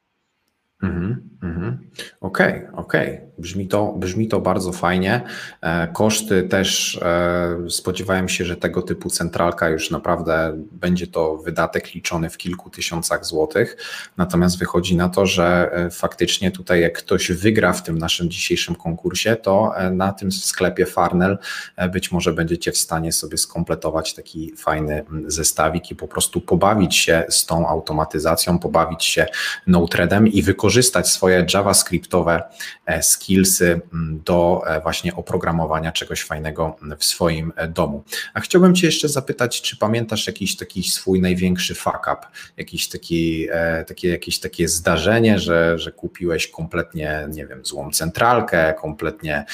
Mhm, mhm. Okej, okay, okej. Okay. Brzmi, to, brzmi to bardzo fajnie. E, koszty też e, spodziewałem się, że tego typu centralka już naprawdę będzie to wydatek liczony w kilku tysiącach złotych. Natomiast wychodzi na to, że e, faktycznie tutaj jak ktoś wygra w tym naszym dzisiejszym konkursie, to na tym sklepie Farnell być może będziecie w stanie sobie skompletować taki fajny zestawik i po prostu pobawić się z tą automatyzacją, pobawić się Node-REDem i wykorzystać wykorzystać swoje JavaScriptowe e, skillsy do e, właśnie oprogramowania czegoś fajnego w swoim e, domu. A chciałbym Cię jeszcze zapytać, czy pamiętasz jakiś taki swój największy fuck up, jakiś taki, takie, jakieś takie zdarzenie, że, że kupiłeś kompletnie, nie wiem, złą centralkę, kompletnie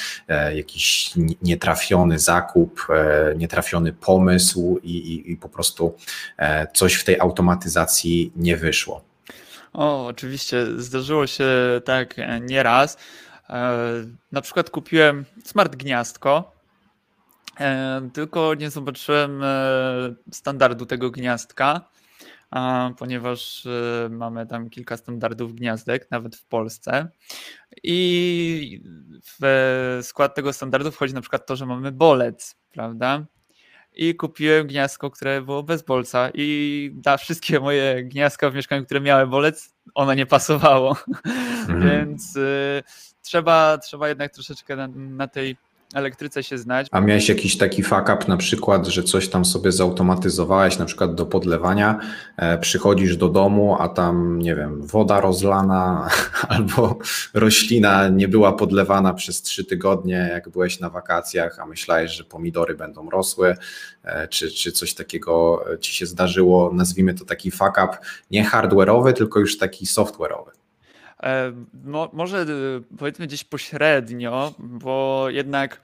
jakiś nietrafiony zakup, nietrafiony pomysł i, i, i po prostu coś w tej automatyzacji nie wyszło. O, oczywiście zdarzyło się tak e, nieraz. E, na przykład kupiłem smart gniazdko, e, tylko nie zobaczyłem standardu tego gniazdka, ponieważ mamy tam kilka standardów gniazdek, nawet w Polsce. I w skład tego standardu wchodzi na przykład to, że mamy bolec, prawda? I kupiłem gniazdko, które było bez bolca i na wszystkie moje gniazdka w mieszkaniu, które miały bolec, ono nie pasowało. [LAUGHS] Mhm. Więc y, trzeba, trzeba jednak troszeczkę na, na tej elektryce się znać. A miałeś jakiś taki fuck up na przykład, że coś tam sobie zautomatyzowałeś, na przykład do podlewania, e, przychodzisz do domu, a tam, nie wiem, woda rozlana [LAUGHS] albo roślina nie była podlewana przez trzy tygodnie, jak byłeś na wakacjach, a myślałeś, że pomidory będą rosły, e, czy, czy coś takiego ci się zdarzyło, nazwijmy to taki fuck up, nie hardware'owy, tylko już taki software'owy. Mo, może y, powiedzmy gdzieś pośrednio, bo jednak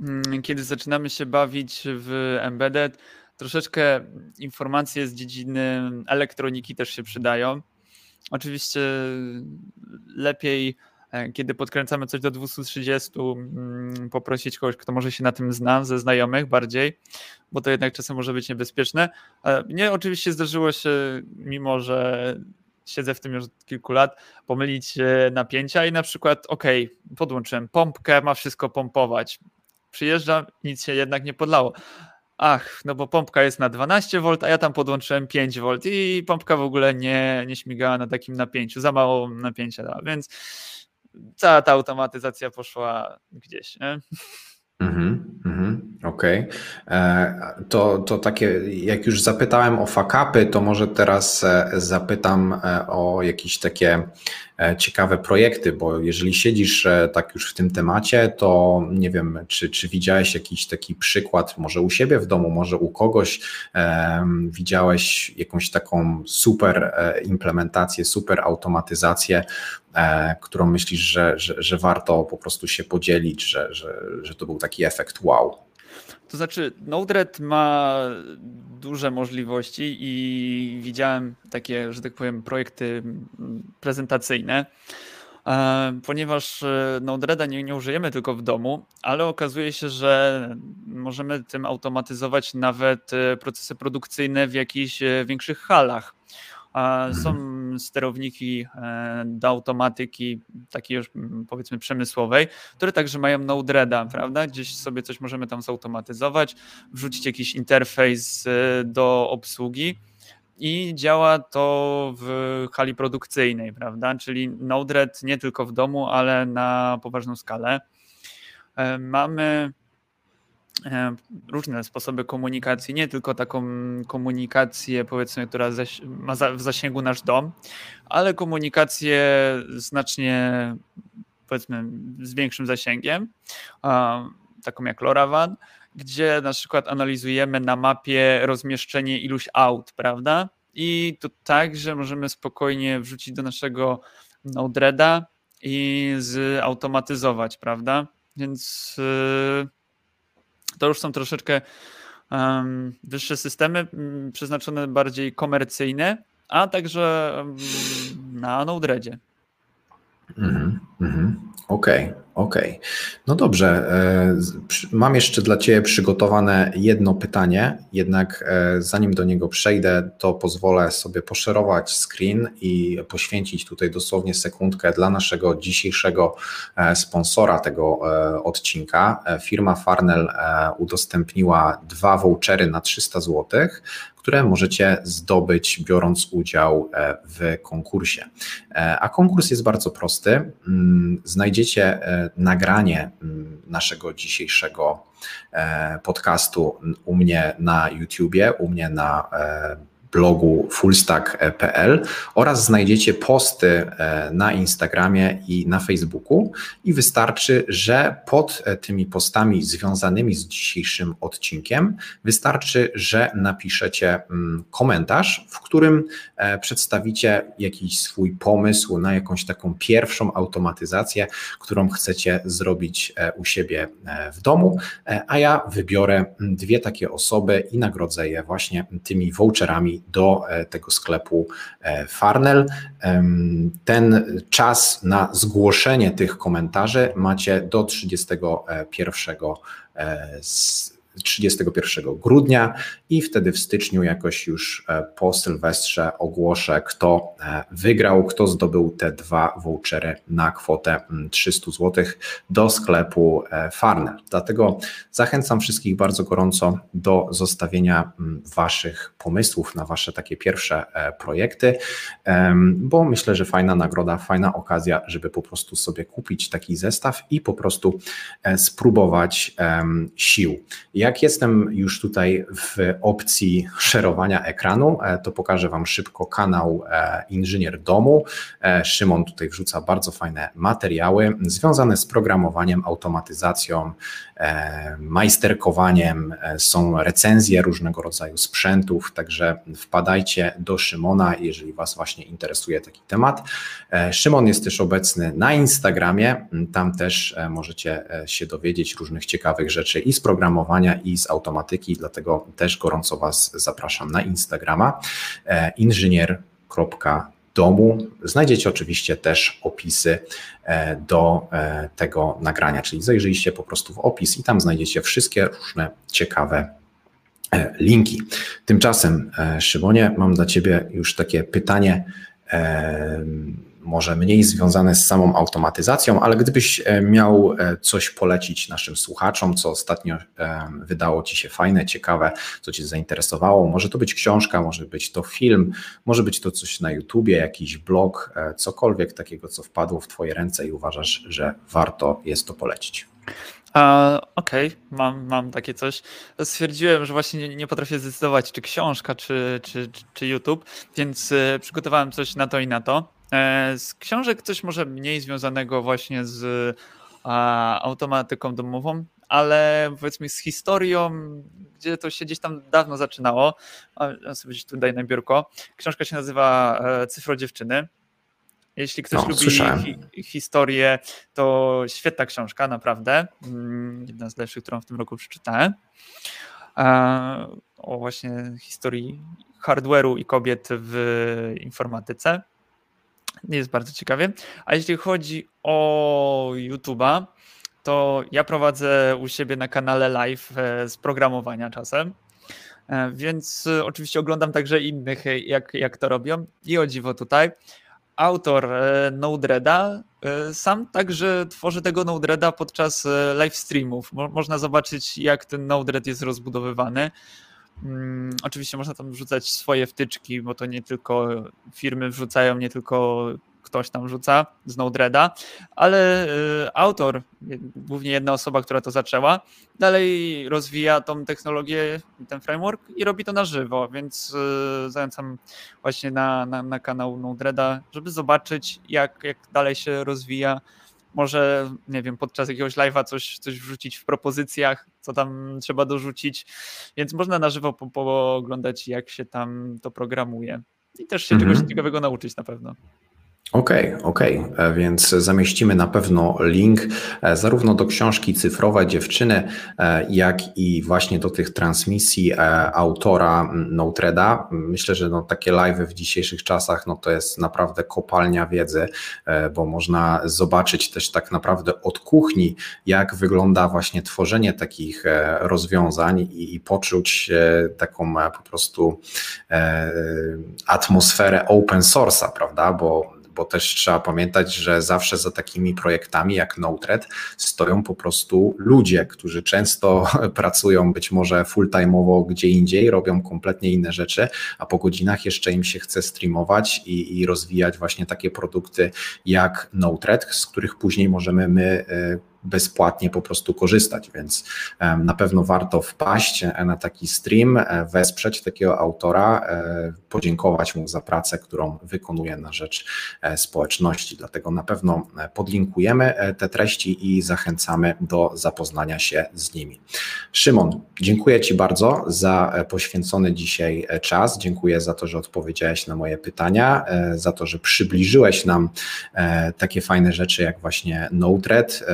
mm, kiedy zaczynamy się bawić w embedded, troszeczkę informacje z dziedziny elektroniki też się przydają. Oczywiście lepiej, e, kiedy podkręcamy coś do 230, mm, poprosić kogoś, kto może się na tym zna, ze znajomych bardziej, bo to jednak czasem może być niebezpieczne. Mnie oczywiście zdarzyło się, mimo że siedzę w tym już od kilku lat, pomylić napięcia i na przykład, ok, podłączyłem pompkę, ma wszystko pompować. Przyjeżdżam, nic się jednak nie podlało. Ach, no bo pompka jest na 12 V, a ja tam podłączyłem 5 V i pompka w ogóle nie, nie śmigała na takim napięciu, za mało napięcia dała, więc cała ta automatyzacja poszła gdzieś. Nie? Mhm, mhm, Okej. Okay. E, to, to takie, jak już zapytałem o fakapy, to może teraz e, zapytam e, o jakieś takie ciekawe projekty, bo jeżeli siedzisz tak już w tym temacie, to nie wiem, czy, czy widziałeś jakiś taki przykład, może u siebie w domu, może u kogoś, widziałeś jakąś taką super implementację, super automatyzację którą myślisz, że, że, że warto po prostu się podzielić, że, że, że to był taki efekt wow? To znaczy, Node-RED ma duże możliwości i widziałem takie, że tak powiem, projekty prezentacyjne, e, ponieważ e, Node-REDa nie, nie użyjemy tylko w domu, ale okazuje się, że możemy tym automatyzować nawet procesy produkcyjne w jakichś większych halach. Mhm. Są sterowniki e, do automatyki takiej już powiedzmy przemysłowej, które także mają Node-REDa, prawda? Gdzieś sobie coś możemy tam zautomatyzować, wrzucić jakiś interfejs e, do obsługi i działa to w hali produkcyjnej, prawda? Czyli Node-RED nie tylko w domu, ale na poważną skalę. E, mamy różne sposoby komunikacji, nie tylko taką komunikację, powiedzmy, która ma w zasięgu nasz dom, ale komunikację znacznie powiedzmy z większym zasięgiem, taką jak LoRaWAN, gdzie na przykład analizujemy na mapie rozmieszczenie iluś aut, prawda? I to tak, że możemy spokojnie wrzucić do naszego Node-REDa i zautomatyzować, prawda? Więc yy, to już są troszeczkę um, wyższe systemy, przeznaczone bardziej komercyjne, a także um, na Node-REDzie. Mhm, mhm. Okej, okay, okej. Okay. No dobrze. E, mam jeszcze dla Ciebie przygotowane jedno pytanie, jednak e, zanim do niego przejdę, to pozwolę sobie poszerować screen i poświęcić tutaj dosłownie sekundkę dla naszego dzisiejszego e, sponsora tego odcinka. Firma Farnell udostępniła dwa vouchery na 300 zł które możecie zdobyć biorąc udział e, w konkursie. E, a konkurs jest bardzo prosty. Mm, znajdziecie e, nagranie mm, naszego dzisiejszego podcastu u mnie na YouTubie, u mnie na blogu fullstack.pl oraz znajdziecie posty e, na Instagramie i na Facebooku. I wystarczy, że pod e, tymi postami związanymi z dzisiejszym odcinkiem wystarczy, że napiszecie mm, komentarz, w którym e, przedstawicie jakiś swój pomysł na jakąś taką pierwszą automatyzację, którą chcecie zrobić u siebie w domu, a ja wybiorę dwie takie osoby i nagrodzę je właśnie tymi voucherami do e, tego sklepu e, Farnell. Ten czas na zgłoszenie tych komentarzy macie do 31 31 grudnia i wtedy w styczniu jakoś już e, po Sylwestrze ogłoszę, kto e, wygrał, kto zdobył te dwa vouchery na kwotę 300 mm, zł do sklepu e, Farnell. Dlatego zachęcam wszystkich bardzo gorąco do zostawienia Waszych pomysłów na Wasze takie pierwsze projekty, bo myślę, że fajna nagroda, fajna okazja, żeby po prostu sobie kupić taki zestaw i po prostu spróbować sił. Jak jestem już tutaj w opcji szerowania ekranu, e, to pokażę Wam szybko kanał e, Inżynier Domu. E, Szymon tutaj wrzuca bardzo fajne materiały związane z programowaniem, automatyzacją, majsterkowaniem. Są recenzje różnego rodzaju sprzętów, także wpadajcie do Szymona, jeżeli Was właśnie interesuje taki temat. Szymon jest też obecny na Instagramie, tam też możecie się dowiedzieć różnych ciekawych rzeczy i z programowania, i z automatyki, dlatego też gorąco Was zapraszam na Instagrama e, inżynier.domu. Znajdziecie oczywiście też opisy e, do e, tego nagrania, czyli zajrzyjcie po prostu w opis i tam znajdziecie wszystkie różne ciekawe linki. Tymczasem, Szymonie, mam dla Ciebie już takie pytanie może mniej związane z samą automatyzacją, ale gdybyś e, miał e, coś polecić naszym słuchaczom, co ostatnio e, wydało Ci się fajne, ciekawe, co Cię zainteresowało, może to być książka, może być to film, może być to coś na YouTubie, jakiś blog, cokolwiek takiego, co wpadło w Twoje ręce i uważasz, że warto jest to polecić. Okej, okay. mam, mam takie coś. Stwierdziłem, że właśnie nie, nie potrafię zdecydować, czy książka, czy, czy, czy YouTube, więc przygotowałem coś na to i na to. E, z książek coś może mniej związanego właśnie z automatyką domową, ale powiedzmy z historią, gdzie to się gdzieś tam dawno zaczynało. Ja sobie gdzieś tutaj na biurko. Książka się nazywa e, Cyfro dziewczyny. Jeśli ktoś no, lubi hi historię, to świetna książka, naprawdę. Mm, jedna z lepszych, którą w tym roku przeczytałem. E, o właśnie historii hardware'u i kobiet w informatyce. Jest bardzo ciekawie. A jeśli chodzi o YouTube'a, to ja prowadzę u siebie na kanale live e, z programowania czasem. E, więc e, oczywiście oglądam także innych, jak, jak to robią. I o dziwo tutaj, autor Node-REDa sam także tworzy tego Node-REDa podczas live streamów. Mo można zobaczyć, jak ten Node-RED jest rozbudowywany. Hmm, oczywiście można tam wrzucać swoje wtyczki, bo to nie tylko firmy wrzucają, nie tylko ktoś tam rzuca z Node-REDa, ale y, autor, głównie jedna osoba, która to zaczęła, dalej rozwija tą technologię, ten framework i robi to na żywo, więc y, zachęcam właśnie na, na, na kanał Node-REDa, żeby zobaczyć jak, jak dalej się rozwija. Może, nie wiem, podczas jakiegoś live'a coś, coś wrzucić w propozycjach, co tam trzeba dorzucić, więc można na żywo pooglądać, jak się tam to programuje i też się mhm. czegoś ciekawego nauczyć na pewno. Okej, okay, okej, okay. więc zamieścimy na pewno link e, zarówno do książki Cyfrowe Dziewczyny, e, jak i właśnie do tych transmisji e, autora Notreda. Myślę, że no, takie live w dzisiejszych czasach no, to jest naprawdę kopalnia wiedzy, bo można zobaczyć też tak naprawdę od kuchni, jak wygląda właśnie tworzenie takich rozwiązań i, i poczuć taką po prostu atmosferę open source'a, prawda, bo bo też trzeba pamiętać, że zawsze za takimi projektami jak Node-RED stoją po prostu ludzie, którzy często [LAUGHS] pracują być może full-time'owo gdzie indziej, robią kompletnie inne rzeczy, a po godzinach jeszcze im się chce streamować i, i rozwijać właśnie takie produkty jak Node-RED, z których później możemy my y, bezpłatnie po prostu korzystać, więc na pewno warto wpaść na taki stream, e, wesprzeć takiego autora, e, podziękować mu za pracę, którą wykonuje na rzecz e, społeczności. Dlatego na pewno podlinkujemy te treści i zachęcamy do zapoznania się z nimi. Szymon, dziękuję Ci bardzo za poświęcony dzisiaj czas. Dziękuję za to, że odpowiedziałeś na moje pytania, za to, że przybliżyłeś nam takie fajne rzeczy jak właśnie Node-RED,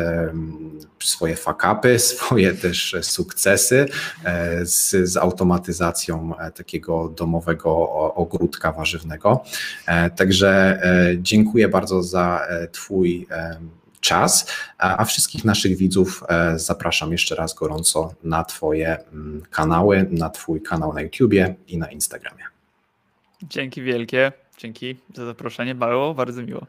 swoje fakapy, [LAUGHS] swoje też sukcesy e, z, z automatyzacją e, takiego domowego ogródka warzywnego. E, także dziękuję bardzo za Twój czas, a wszystkich naszych widzów zapraszam jeszcze raz gorąco na Twoje kanały, na Twój kanał na YouTubie i na Instagramie. Dzięki wielkie, dzięki za zaproszenie, było bardzo miło.